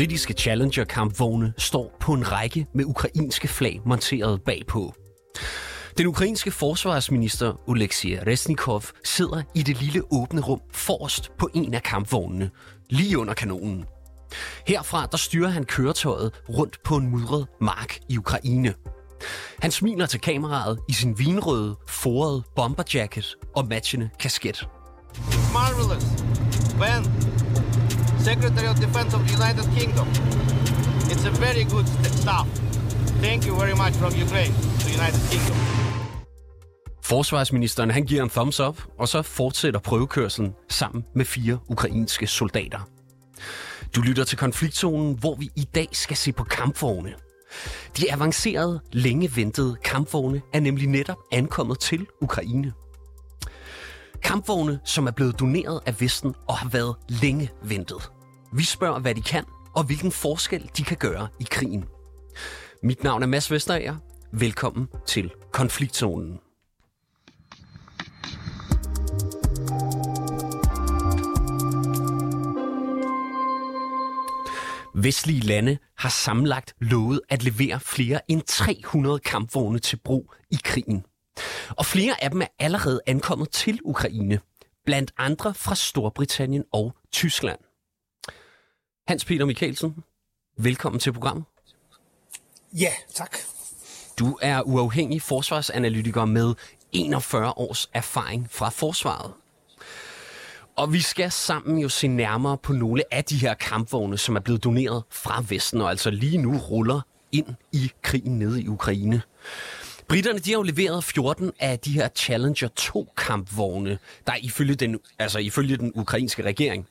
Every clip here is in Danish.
britiske Challenger-kampvogne står på en række med ukrainske flag monteret bagpå. Den ukrainske forsvarsminister Oleksiy Resnikov sidder i det lille åbne rum forrest på en af kampvognene, lige under kanonen. Herfra der styrer han køretøjet rundt på en mudret mark i Ukraine. Han smiler til kameraet i sin vinrøde, forede bomberjacket og matchende kasket. Marvelous. Ben, Secretary of Defense of the United Kingdom. It's a very good stuff. Thank you very much from Ukraine to United Kingdom. Forsvarsministeren han giver en thumbs up, og så fortsætter prøvekørselen sammen med fire ukrainske soldater. Du lytter til konfliktzonen, hvor vi i dag skal se på kampvogne. De avancerede, længe ventede kampvogne er nemlig netop ankommet til Ukraine. Kampvogne, som er blevet doneret af Vesten og har været længe ventet. Vi spørger, hvad de kan, og hvilken forskel de kan gøre i krigen. Mit navn er Mads Vesterager. Velkommen til Konfliktzonen. Vestlige lande har sammenlagt lovet at levere flere end 300 kampvogne til brug i krigen. Og flere af dem er allerede ankommet til Ukraine, blandt andre fra Storbritannien og Tyskland. Hans Peter Mikkelsen, velkommen til programmet. Ja, tak. Du er uafhængig forsvarsanalytiker med 41 års erfaring fra forsvaret. Og vi skal sammen jo se nærmere på nogle af de her kampvogne, som er blevet doneret fra Vesten, og altså lige nu ruller ind i krigen nede i Ukraine. Britterne de har jo leveret 14 af de her Challenger 2 kampvogne, der ifølge den, altså ifølge den ukrainske regering.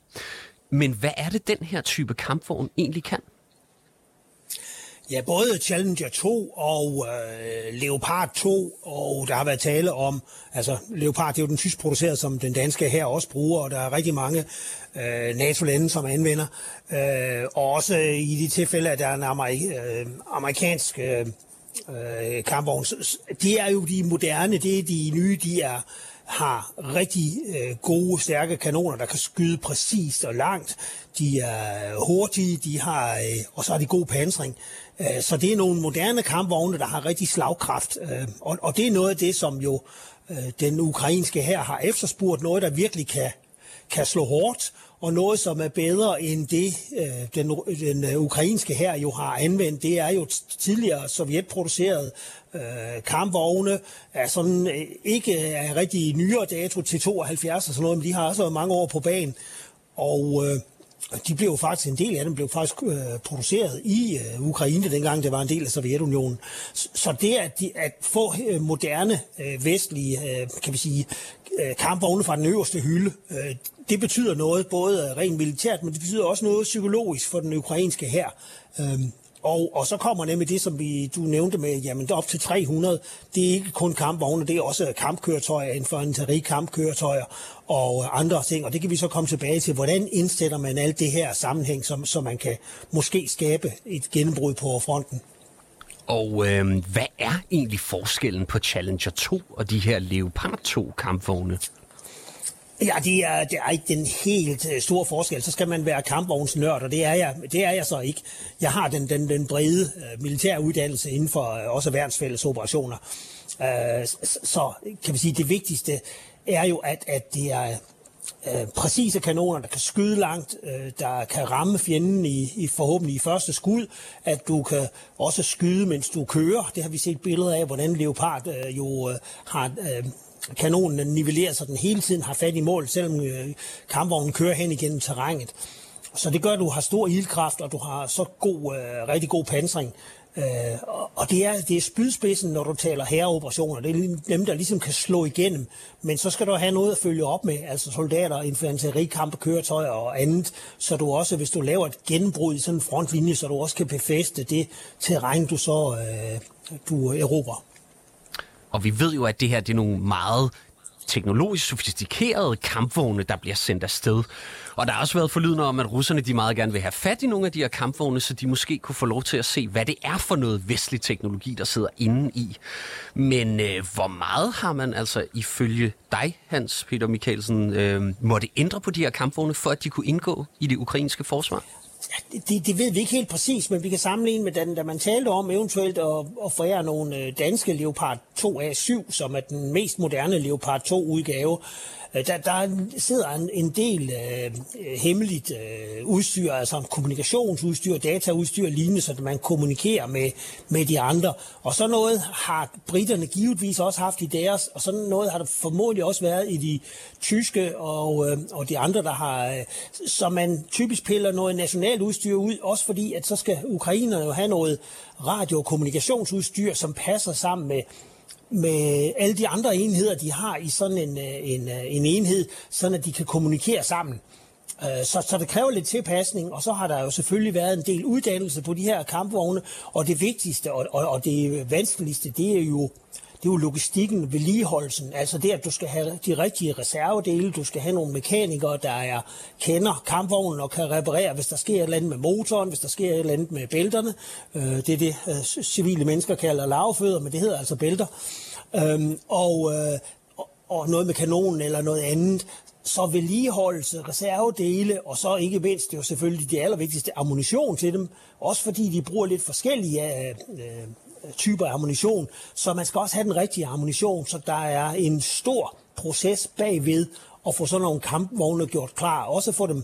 Men hvad er det, den her type kampvogn egentlig kan? Ja, både Challenger 2 og øh, Leopard 2, og der har været tale om, altså Leopard det er jo den tysk produceret, som den danske her også bruger, og der er rigtig mange øh, NATO-lande, som anvender. Øh, og også i de tilfælde, at der er en amerik- øh, amerikansk øh, øh, kampvogne. de er jo de moderne, det er de nye, de er har rigtig øh, gode, stærke kanoner, der kan skyde præcist og langt. De er hurtige, de har, øh, og så har de god pansring. Øh, så det er nogle moderne kampvogne, der har rigtig slagkraft. Øh, og, og det er noget af det, som jo øh, den ukrainske her har efterspurgt. Noget, der virkelig kan, kan slå hårdt, og noget, som er bedre end det, øh, den, den øh, ukrainske her jo har anvendt. Det er jo tidligere sovjetproduceret øh, kampvogne, er sådan øh, ikke er rigtig nyere dato til 72 og sådan noget, men de har også mange år på banen. Og øh, de blev faktisk, en del af dem blev faktisk øh, produceret i øh, Ukraine, dengang det var en del af Sovjetunionen. Så, så det at, de, at få øh, moderne øh, vestlige, øh, kan vi sige, øh, kampvogne fra den øverste hylde, øh, det betyder noget, både rent militært, men det betyder også noget psykologisk for den ukrainske her. Øh, og, og så kommer nemlig det, som vi, du nævnte med, jamen op til 300, det er ikke kun kampvogne, det er også kampkøretøjer, infanteri kampkøretøjer og andre ting. Og det kan vi så komme tilbage til, hvordan indsætter man alt det her sammenhæng, som, så man kan måske skabe et gennembrud på fronten. Og øh, hvad er egentlig forskellen på Challenger 2 og de her Leopard 2 kampvogne? Ja, det er, det er ikke den helt øh, store forskel. Så skal man være kampvognsnørd, og det er jeg, det er jeg så ikke. Jeg har den, den, den brede øh, militære uddannelse inden for øh, også værnsfælles operationer. Så kan vi sige, det vigtigste er jo, at, at det er Øh, præcise kanoner, der kan skyde langt, øh, der kan ramme fjenden i, i forhåbentlig i første skud, at du kan også skyde, mens du kører. Det har vi set billeder af, hvordan Leopard øh, jo øh, har... Øh, kanonen nivellerer, så den hele tiden har fat i mål, selvom øh, kampvognen kører hen igennem terrænet. Så det gør, at du har stor ildkraft, og du har så god, øh, rigtig god pansring. Øh, og det er, det er spydspidsen, når du taler herreoperationer. Det er dem, der ligesom kan slå igennem. Men så skal du have noget at følge op med, altså soldater, infanteri, køretøj og andet, så du også, hvis du laver et gennembrud i sådan en frontlinje, så du også kan befæste det terræn, du så øh, du erobrer. Og vi ved jo, at det her det er nogle meget teknologisk sofistikerede kampvogne, der bliver sendt afsted. Og der har også været forlydende om, at russerne de meget gerne vil have fat i nogle af de her kampvogne, så de måske kunne få lov til at se, hvad det er for noget vestlig teknologi, der sidder inde i. Men øh, hvor meget har man altså ifølge dig, Hans Peter Mikkelsen, øh, måtte ændre på de her kampvogne, for at de kunne indgå i det ukrainske forsvar? Det, det ved vi ikke helt præcis, men vi kan sammenligne med den, da man talte om eventuelt at, at forære nogle øh, danske Leopard 2A7, som er den mest moderne Leopard 2-udgave. Øh, der, der sidder en, en del øh, hemmeligt øh, udstyr, altså kommunikationsudstyr, dataudstyr lignende, så man kommunikerer med, med de andre. Og så noget har britterne givetvis også haft i deres, og sådan noget har der formodentlig også været i de tyske og, øh, og de andre, der har, øh, så man typisk piller noget nationalt udstyr ud, også fordi, at så skal ukrainerne jo have noget radio- og kommunikationsudstyr, som passer sammen med med alle de andre enheder, de har i sådan en, øh, en, øh, en enhed, sådan at de kan kommunikere sammen. Øh, så, så det kræver lidt tilpasning, og så har der jo selvfølgelig været en del uddannelse på de her kampvogne, og det vigtigste og, og, og det vanskeligste, det er jo det er jo logistikken, vedligeholdelsen. Altså det, at du skal have de rigtige reservedele, du skal have nogle mekanikere, der er, kender kampvognen og kan reparere, hvis der sker et eller andet med motoren, hvis der sker et eller andet med bælterne. Øh, det er det, øh, civile mennesker kalder lavfødder, men det hedder altså bælter. Øhm, øh, og, øh, og noget med kanonen eller noget andet. Så vedligeholdelse, reservedele, og så ikke mindst, det er jo selvfølgelig det allervigtigste, ammunition til dem. Også fordi de bruger lidt forskellige øh, øh Øh, typer af ammunition, så man skal også have den rigtige ammunition, så der er en stor proces bagved at få sådan nogle kampvogne gjort klar, også få dem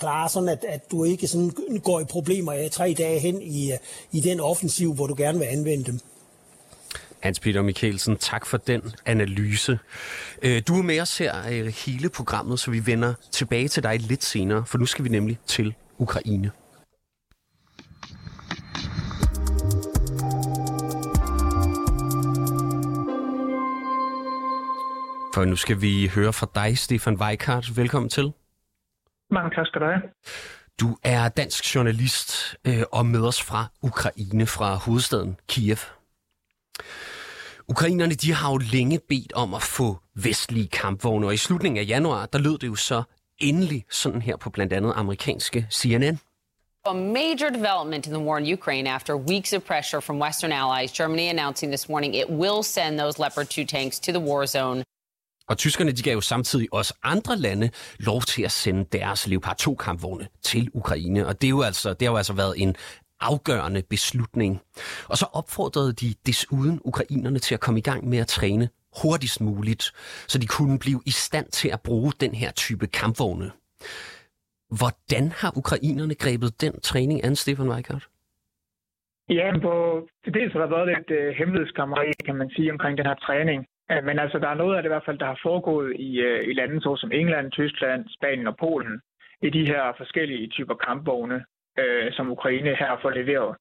klar, sådan at, at du ikke sådan går i problemer i tre dage hen i, øh, i den offensiv, hvor du gerne vil anvende dem. Hans Peter Mikkelsen, tak for den analyse. Øh, du er med os her hele programmet, så vi vender tilbage til dig lidt senere, for nu skal vi nemlig til Ukraine. For nu skal vi høre fra dig, Stefan Weikart. Velkommen til. Mange tak skal du have. Du er dansk journalist øh, og med os fra Ukraine, fra hovedstaden Kiev. Ukrainerne de har jo længe bedt om at få vestlige kampvogne, og i slutningen af januar, der lød det jo så endelig sådan her på blandt andet amerikanske CNN. A major development in the war in Ukraine after weeks of pressure from Western allies. Germany announcing this morning it will send those Leopard 2 tanks to the war zone. Og tyskerne de gav jo samtidig også andre lande lov til at sende deres Leopard 2-kampvogne til Ukraine. Og det, er jo altså, det har jo altså været en afgørende beslutning. Og så opfordrede de desuden ukrainerne til at komme i gang med at træne hurtigst muligt, så de kunne blive i stand til at bruge den her type kampvogne. Hvordan har ukrainerne grebet den træning an, Stefan Weikart? Ja, på, til dels har der været lidt øh, uh, hemmelighedskammeri, kan man sige, omkring den her træning. Ja, men altså, der er noget af det i hvert fald, der har foregået i, øh, i lande som England, Tyskland, Spanien og Polen, i de her forskellige typer kampvogne, øh, som Ukraine her får leveret.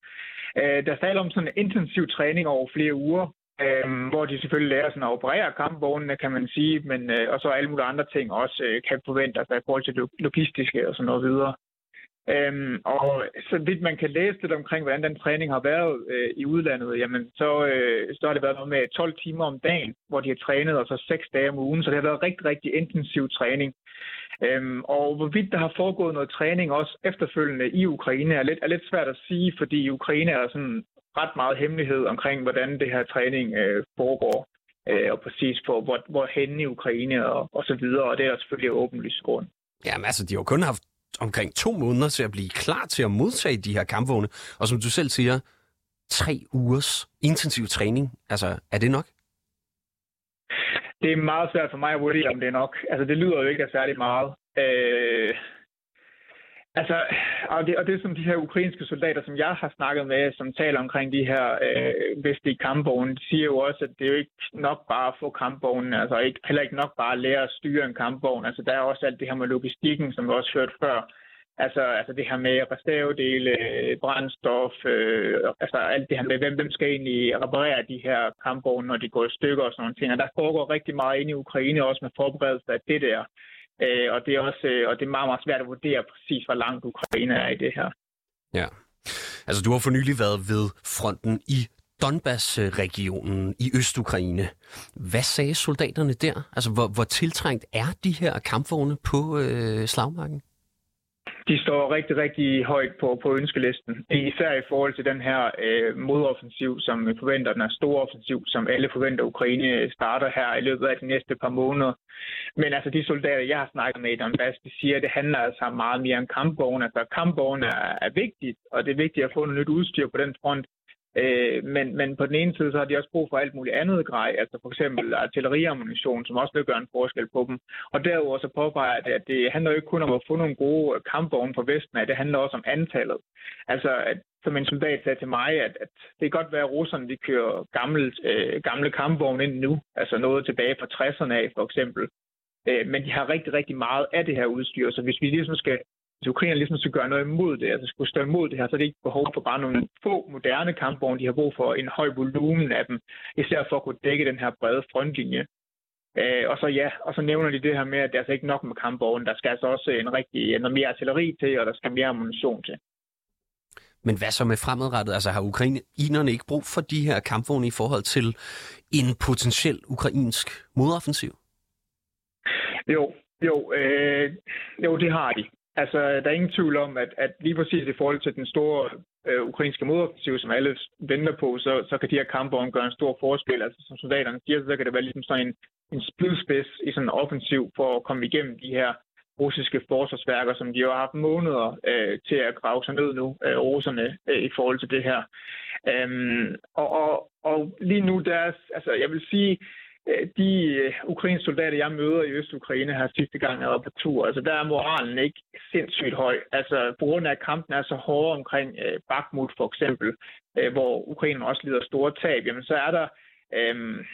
Øh, der taler om sådan en intensiv træning over flere uger, øh, hvor de selvfølgelig lærer sådan at operere kampvognene, kan man sige, men øh, og så alle mulige andre ting også øh, kan forvente, altså i forhold til logistiske og sådan noget videre. Øhm, og så vidt man kan læse lidt omkring, hvordan den træning har været øh, i udlandet, jamen så, øh, så har det været noget med 12 timer om dagen, hvor de har trænet, og så 6 dage om ugen. Så det har været rigtig, rigtig intensiv træning. Øhm, og hvorvidt der har foregået noget træning også efterfølgende i Ukraine, er lidt, er lidt svært at sige, fordi i Ukraine er sådan ret meget hemmelighed omkring, hvordan det her træning øh, foregår. Øh, og præcis på, hvor, hvor hen i Ukraine og, og så videre. Og det er selvfølgelig åbenlyst grund. Jamen altså, de har jo kun haft omkring to måneder til at blive klar til at modtage de her kampvogne. Og som du selv siger, tre ugers intensiv træning. Altså, er det nok? Det er meget svært for mig at vurdere, om det er nok. Altså, det lyder jo ikke af særlig meget. Øh, Altså, og det, og det er som de her ukrainske soldater, som jeg har snakket med, som taler omkring de her øh, vestlige kampvogne, de siger jo også, at det er jo ikke nok bare at få kampvognen, altså ikke, heller ikke nok bare at lære at styre en kampvogn. Altså, der er også alt det her med logistikken, som vi også hørt før. Altså, altså det her med reservedele, brændstof, øh, altså alt det her med, hvem, hvem skal egentlig reparere de her kampvogne, når de går i stykker og sådan nogle ting. Og der foregår rigtig meget inde i Ukraine også med forberedelse af det der. Øh, og det er også øh, og det er meget, meget svært at vurdere præcis, hvor langt Ukraine er i det her. Ja. Altså, du har for nylig været ved fronten i Donbass-regionen i Østukraine. Hvad sagde soldaterne der? Altså, hvor, hvor tiltrængt er de her kampvogne på øh, slagmarken? De står rigtig, rigtig højt på, på ønskelisten. Især i forhold til den her øh, modoffensiv, som vi forventer, den er stor offensiv, som alle forventer, Ukraine starter her i løbet af de næste par måneder. Men altså de soldater, jeg har snakket med i Donbass, de siger, at det handler altså meget mere om kampvogne. Altså kampvogne er, er vigtigt, og det er vigtigt at få noget nyt udstyr på den front. Øh, men, men på den ene side, så har de også brug for alt muligt andet grej, altså for eksempel artilleriammunition, som også vil gøre en forskel på dem. Og derudover så påpeger jeg, at det handler jo ikke kun om at få nogle gode kampvogne fra Vesten af, det handler også om antallet. Altså, at, som en soldat sagde til mig, at, at det kan godt være, at russerne de kører gamle, øh, gamle kampvogne ind nu, altså noget tilbage fra 60'erne af for eksempel. Øh, men de har rigtig, rigtig meget af det her udstyr, så hvis vi ligesom skal hvis Ukraine ligesom skal gøre noget imod det, altså skulle stå imod det her, så er det ikke behov for bare nogle få moderne kampvogne. De har brug for en høj volumen af dem, især for at kunne dække den her brede frontlinje. Øh, og så ja, og så nævner de det her med, at det er altså ikke nok med kampvogne. Der skal altså også en rigtig, noget mere artilleri til, og der skal mere ammunition til. Men hvad så med fremadrettet? Altså har ukrainerne ikke brug for de her kampvogne i forhold til en potentiel ukrainsk modoffensiv? Jo, jo, øh, jo, det har de. Altså, der er ingen tvivl om, at, at lige præcis i forhold til den store øh, ukrainske modoffensiv, som alle venter på, så, så kan de her kampvogne gøre en stor forskel. Altså, som soldaterne siger, så kan det være ligesom sådan en, en spydspids i sådan en offensiv for at komme igennem de her russiske forsvarsværker, som de jo har haft måneder øh, til at grave sig ned nu, øh, russerne, øh, i forhold til det her. Øhm, og, og, og lige nu, der, altså jeg vil sige, Øh, de øh, ukrainske soldater, jeg møder i Øst-Ukraine her sidste gang, jeg var på tur, altså der er moralen ikke sindssygt høj. Altså på grund af, at kampen er så hård omkring øh, Bakhmut for eksempel, øh, hvor Ukraine også lider store tab, jamen så er der... Øh,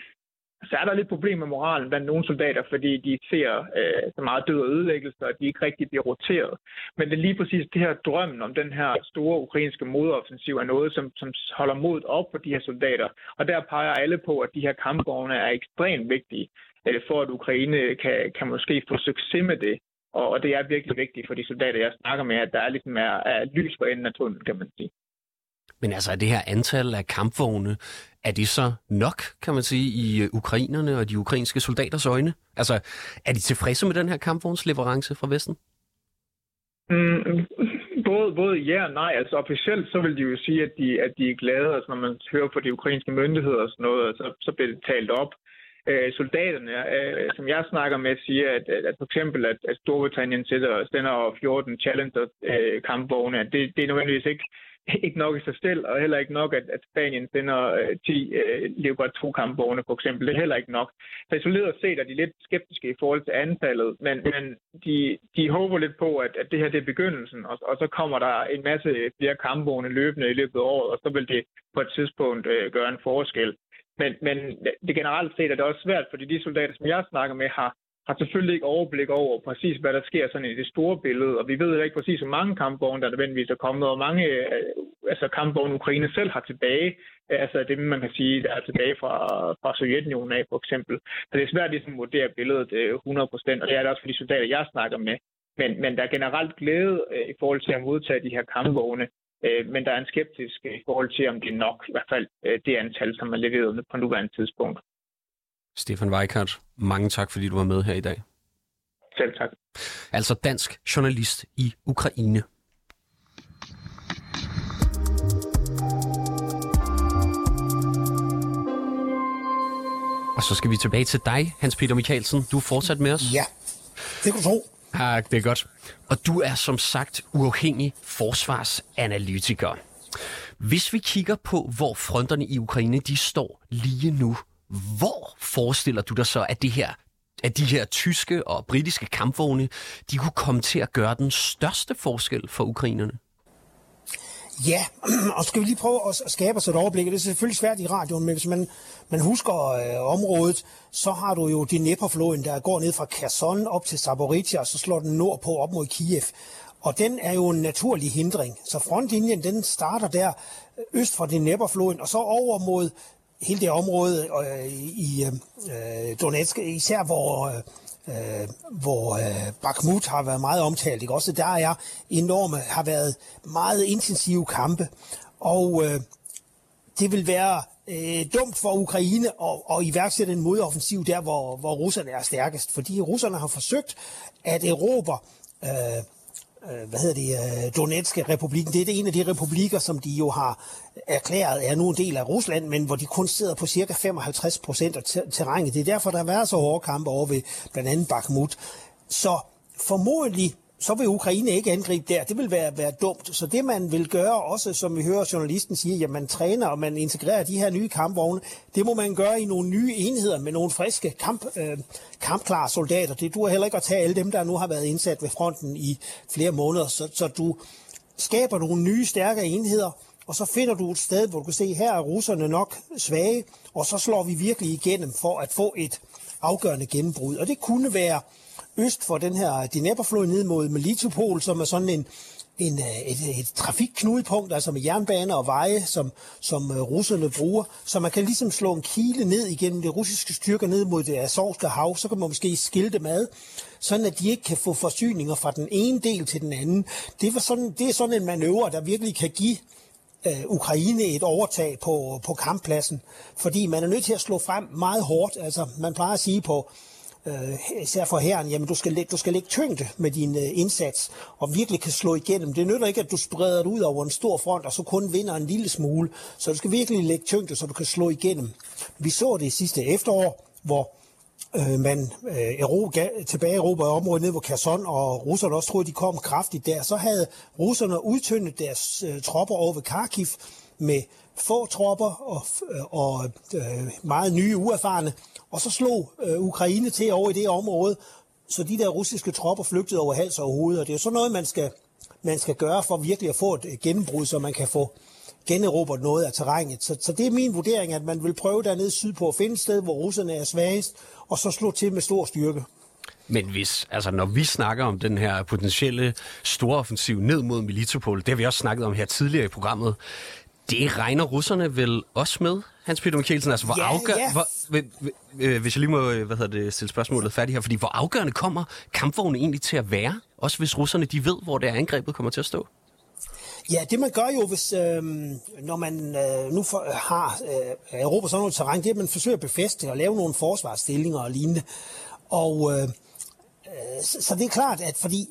så er der lidt problem med moralen blandt nogle soldater, fordi de ser øh, så meget død og ødelæggelse, og de ikke rigtig bliver roteret. Men det er lige præcis det her drømmen om den her store ukrainske modoffensiv er noget, som, som holder modet op på de her soldater. Og der peger alle på, at de her kampvogne er ekstremt vigtige øh, for, at Ukraine kan, kan måske få succes med det. Og, og det er virkelig vigtigt for de soldater, jeg snakker med, at der er lidt mere er lys for enden af tunnelen, kan man sige. Men altså, er det her antal af kampvogne, er det så nok, kan man sige, i øh, ukrainerne og de ukrainske soldaters øjne? Altså, er de tilfredse med den her kampvognsleverance fra Vesten? Mm, både, både ja og nej. Altså officielt så vil de jo sige, at de, at de er glade. Altså når man hører fra de ukrainske myndigheder og sådan noget, så, så bliver det talt op. Øh, soldaterne, øh, som jeg snakker med, siger, at, at, at for eksempel, at, at Storbritannien sætter, sender 14 Challenger-kampvogne, øh, det, det er nødvendigvis ikke ikke nok i sig selv, og heller ikke nok, at, at Spanien sender øh, 10 øh, Leopard 2-kampvogne, for eksempel. Det er heller ikke nok. Så isoleret set er de lidt skeptiske i forhold til antallet, men, men de, de håber lidt på, at, at det her det er begyndelsen, og, og så kommer der en masse flere kampvogne løbende i løbet af året, og så vil det på et tidspunkt øh, gøre en forskel. Men, men det generelt set er det også svært, fordi de soldater, som jeg snakker med, har, har selvfølgelig ikke overblik over præcis, hvad der sker sådan i det store billede, og vi ved ikke præcis, hvor mange kampvogne, der nødvendigvis er kommet, og mange øh, altså kampvogne, Ukraine selv har tilbage, altså det, man kan sige, der er tilbage fra, fra Sovjetunionen af, for eksempel. Så det er svært ligesom at vurdere billedet øh, 100%, og det er det også for de soldater, jeg snakker med. Men, men der er generelt glæde øh, i forhold til at modtage de her kampvogne, øh, men der er en skeptisk i forhold til, om det er nok, i hvert fald det antal, som er leveret på nuværende tidspunkt. Stefan Weikart, mange tak, fordi du var med her i dag. Selv tak. Altså dansk journalist i Ukraine. Og så skal vi tilbage til dig, Hans-Peter Mikkelsen. Du er fortsat med os. Ja, det kan du tro. Ja, det er godt. Og du er som sagt uafhængig forsvarsanalytiker. Hvis vi kigger på, hvor fronterne i Ukraine de står lige nu, hvor forestiller du dig så, at det her at de her tyske og britiske kampvogne, de kunne komme til at gøre den største forskel for ukrainerne? Ja, og skal vi lige prøve at skabe os et overblik. Det er selvfølgelig svært i radioen, men hvis man, man husker øh, området, så har du jo Dnepr-floden, der går ned fra Kherson op til Zaporizhia, og så slår den nordpå op mod Kiev. Og den er jo en naturlig hindring. Så frontlinjen, den starter der øst for Dnepr-floden, og så over mod hele det område øh, i øh, øh, Donetsk, især hvor, øh, øh, hvor øh, Bakhmut har været meget omtalt, ikke? også der er enorme, har været meget intensive kampe, og øh, det vil være øh, dumt for Ukraine at, at iværksætte en modoffensiv der, hvor, hvor russerne er stærkest, fordi russerne har forsøgt at erobre øh, øh, hvad hedder det, øh, Donetske republikken. Det er det en af de republikker, som de jo har erklæret er nu en del af Rusland, men hvor de kun sidder på cirka 55 procent af terrænet. Det er derfor, der har været så hårde kampe over ved blandt andet Bakhmut. Så formodentlig så vil Ukraine ikke angribe der. Det vil være, være dumt. Så det, man vil gøre, også som vi hører journalisten sige, at man træner og man integrerer de her nye kampvogne, det må man gøre i nogle nye enheder med nogle friske kamp, øh, kampklare soldater. Det duer heller ikke at tage alle dem, der nu har været indsat ved fronten i flere måneder. Så, så du skaber nogle nye, stærke enheder, og så finder du et sted, hvor du kan se, her er russerne nok svage, og så slår vi virkelig igennem for at få et afgørende gennembrud. Og det kunne være øst for den her Dnepr-flod ned mod Melitopol, som er sådan en, en, øh, et, et trafikknudepunkt, altså med jernbaner og veje, som, som øh, russerne bruger, så man kan ligesom slå en kile ned igennem det russiske styrker ned mod det Azovske hav, så kan man måske skille dem ad, sådan at de ikke kan få forsyninger fra den ene del til den anden. Det, var sådan, det er sådan en manøvre, der virkelig kan give øh, Ukraine et overtag på, på kamppladsen, fordi man er nødt til at slå frem meget hårdt. Altså, man plejer at sige på øh, især for herren, jamen du skal, du skal lægge tyngde med din øh, indsats, og virkelig kan slå igennem. Det nytter ikke, at du spreder det ud over en stor front, og så kun vinder en lille smule. Så du skal virkelig lægge tyngde, så du kan slå igennem. Vi så det sidste efterår, hvor øh, man øh, ero, tilbage erobrede området ned hvor Kherson, og russerne også troede, de kom kraftigt der. Så havde russerne udtyndet deres øh, tropper over ved Kharkiv med få tropper og, og øh, meget nye uerfarne, og så slog øh, Ukraine til over i det område, så de der russiske tropper flygtede over hals og hoved, og det er jo sådan noget, man skal, man skal gøre for virkelig at få et gennembrud, så man kan få generobret noget af terrænet. Så, så det er min vurdering, at man vil prøve dernede sydpå at finde et sted, hvor russerne er svagest, og så slå til med stor styrke. Men hvis, altså når vi snakker om den her potentielle store offensiv ned mod Militopol, det har vi også snakket om her tidligere i programmet, det regner russerne vel også med, Hans Peter Mikkelsen? Altså, hvor ja, afgør... ja. Hvor, øh, hvis jeg lige må hvad hedder det, stille spørgsmålet færdigt her, fordi hvor afgørende kommer kampvogne egentlig til at være, også hvis russerne de ved, hvor det er angrebet kommer til at stå? Ja, det man gør jo, hvis, øh, når man øh, nu for, har øh, Europa sådan noget terræn, det er, at man forsøger at befæste og lave nogle forsvarsstillinger og lignende. Og øh, så, så det er klart, at fordi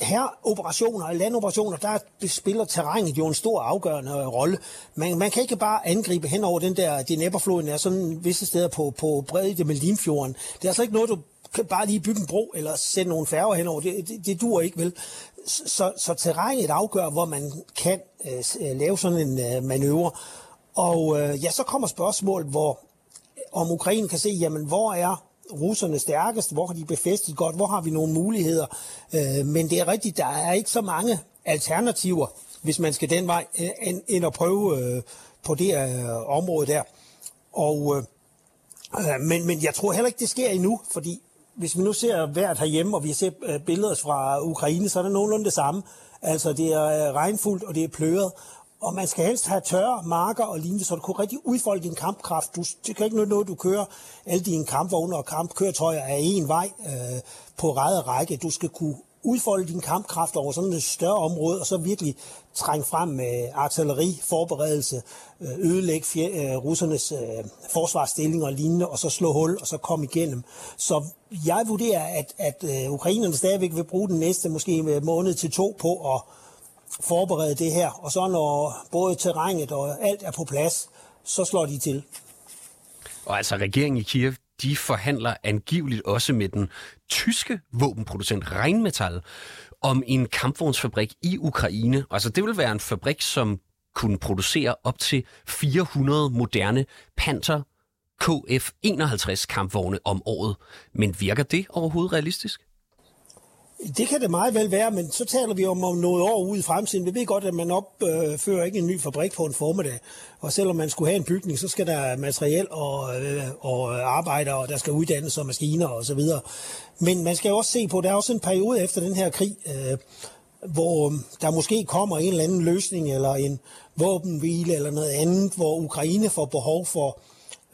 her operationer, landoperationer, der spiller terrænet jo en stor afgørende rolle. Man, man kan ikke bare angribe hen over den der Dnepr-floden, er sådan visse steder på, på bredde med Limfjorden. Det er altså ikke noget, du kan bare lige bygge en bro eller sende nogle færger henover. Det, det, det dur ikke, vel? Så, så terrænet afgør, hvor man kan øh, lave sådan en øh, manøvre. Og øh, ja, så kommer spørgsmålet, hvor om Ukraine kan se, jamen hvor er russerne stærkest, hvor har de befæstet godt, hvor har vi nogle muligheder. Øh, men det er rigtigt, der er ikke så mange alternativer, hvis man skal den vej, øh, end, end at prøve øh, på det øh, område der. Og, øh, øh men, men jeg tror heller ikke, det sker endnu, fordi hvis vi nu ser vejret herhjemme, og vi har set øh, billeder fra Ukraine, så er det nogenlunde det samme. Altså, det er øh, regnfuldt, og det er pløret, og man skal helst have tørre marker og lignende, så du kan rigtig udfolde din kampkraft. Du, det kan ikke noget, noget, du kører alle dine kampvogne og kampkøretøjer af en vej øh, på rette række. Du skal kunne udfolde din kampkraft over sådan et større område, og så virkelig trænge frem med artilleri, forberedelse, øh, ødelægge fjer, øh, russernes øh, forsvarsstillinger og lignende, og så slå hul, og så komme igennem. Så jeg vurderer, at, at øh, ukrainerne stadigvæk vil bruge den næste måske øh, måned til to på at forberede det her, og så når både terrænet og alt er på plads, så slår de til. Og altså regeringen i Kiev, de forhandler angiveligt også med den tyske våbenproducent Rheinmetall om en kampvognsfabrik i Ukraine. Altså det vil være en fabrik, som kunne producere op til 400 moderne Panther KF-51 kampvogne om året. Men virker det overhovedet realistisk? Det kan det meget vel være, men så taler vi om, om noget år ude i fremtiden. Vi ved godt, at man opfører øh, ikke en ny fabrik på en formiddag. Og selvom man skulle have en bygning, så skal der materiel og, øh, og arbejdere, og der skal uddannes og maskiner og så videre. Men man skal jo også se på, at der er også en periode efter den her krig, øh, hvor øh, der måske kommer en eller anden løsning, eller en våbenhvile, eller noget andet, hvor Ukraine får behov for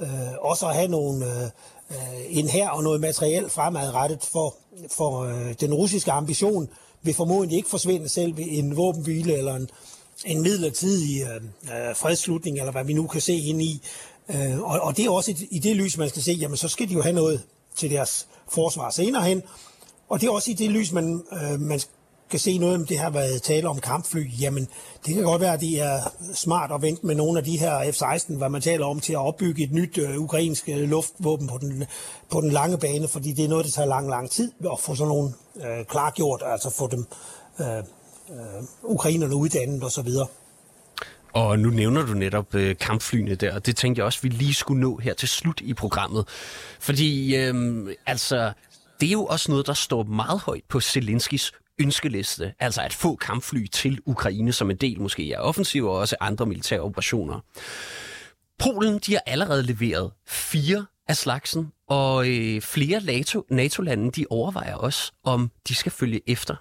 øh, også at have nogle... Øh, øh, en her og noget materiel fremadrettet for, for øh, den russiske ambition vil formodentlig ikke forsvinde selv ved en våbenhvile eller en, en midlertidig øh, fredslutning, fredsslutning, eller hvad vi nu kan se ind i. Øh, og, og det er også i, i det lys, man skal se, jamen så skal de jo have noget til deres forsvar senere hen. Og det er også i det lys, man, øh, man kan se noget, om det har været tale om kampfly. Jamen, det kan godt være, at det er smart at vente med nogle af de her F-16, hvad man taler om, til at opbygge et nyt øh, ukrainsk øh, luftvåben på den, på den lange bane, fordi det er noget, der tager lang, lang tid at få sådan nogle øh, klargjort, altså få dem øh, øh, ukrainerne uddannet osv. Og nu nævner du netop øh, kampflyene der, og det tænkte jeg også, vi lige skulle nå her til slut i programmet. Fordi øh, altså, det er jo også noget, der står meget højt på Zelenskis ønskeliste, altså at få kampfly til Ukraine som en del måske af offensiv og også andre militære operationer. Polen de har allerede leveret fire af slagsen, og øh, flere NATO, NATO-lande de overvejer også, om de skal følge efter.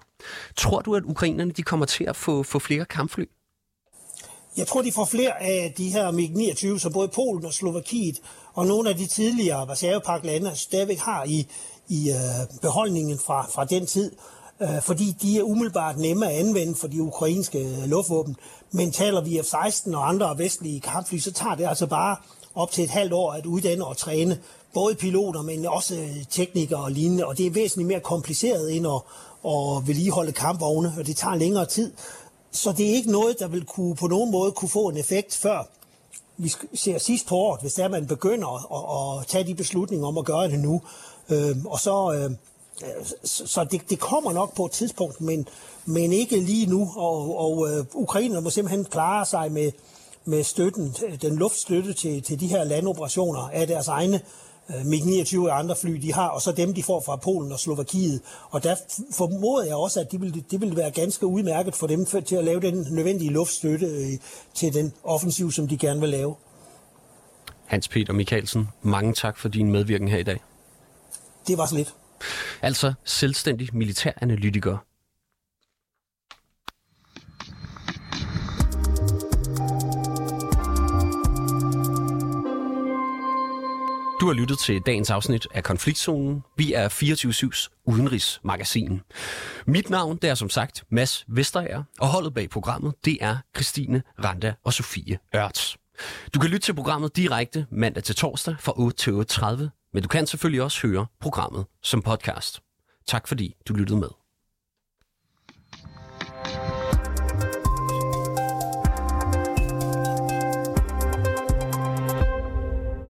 Tror du, at ukrainerne de kommer til at få, få flere kampfly? Jeg tror, de får flere af de her MiG-29, som både Polen og Slovakiet og nogle af de tidligere Varsjavepagt-lande altså, stadigvæk har i, i øh, beholdningen fra, fra den tid, øh, fordi de er umiddelbart nemme at anvende for de ukrainske øh, luftvåben. Men taler vi F-16 og andre vestlige kampfly, så tager det altså bare op til et halvt år at uddanne og træne både piloter, men også øh, teknikere og lignende, og det er væsentligt mere kompliceret end at, at vedligeholde kampvogne, og det tager længere tid. Så det er ikke noget, der vil kunne, på nogen måde kunne få en effekt før vi ser sidst på året, hvis der man begynder at, at, at tage de beslutninger om at gøre det nu. Øh, og så, øh, så det, det kommer nok på et tidspunkt, men, men ikke lige nu. Og, og øh, ukrainerne må simpelthen klare sig med, med støtten, den luftstøtte til, til de her landoperationer af deres egne øh, MiG-29 og andre fly, de har, og så dem, de får fra Polen og Slovakiet. Og der formoder jeg også, at det vil, det vil være ganske udmærket for dem for, til at lave den nødvendige luftstøtte øh, til den offensiv, som de gerne vil lave. Hans Peter Mikkelsen, mange tak for din medvirken her i dag. Det var så lidt. Altså selvstændig militæranalytiker. Du har lyttet til dagens afsnit af Konfliktzonen. Vi er 24-7's udenrigsmagasin. Mit navn det er som sagt Mads Vesterager, og holdet bag programmet det er Christine Randa og Sofie Ørts. Du kan lytte til programmet direkte mandag til torsdag fra 8 til 8.30, men du kan selvfølgelig også høre programmet som podcast. Tak fordi du lyttede med.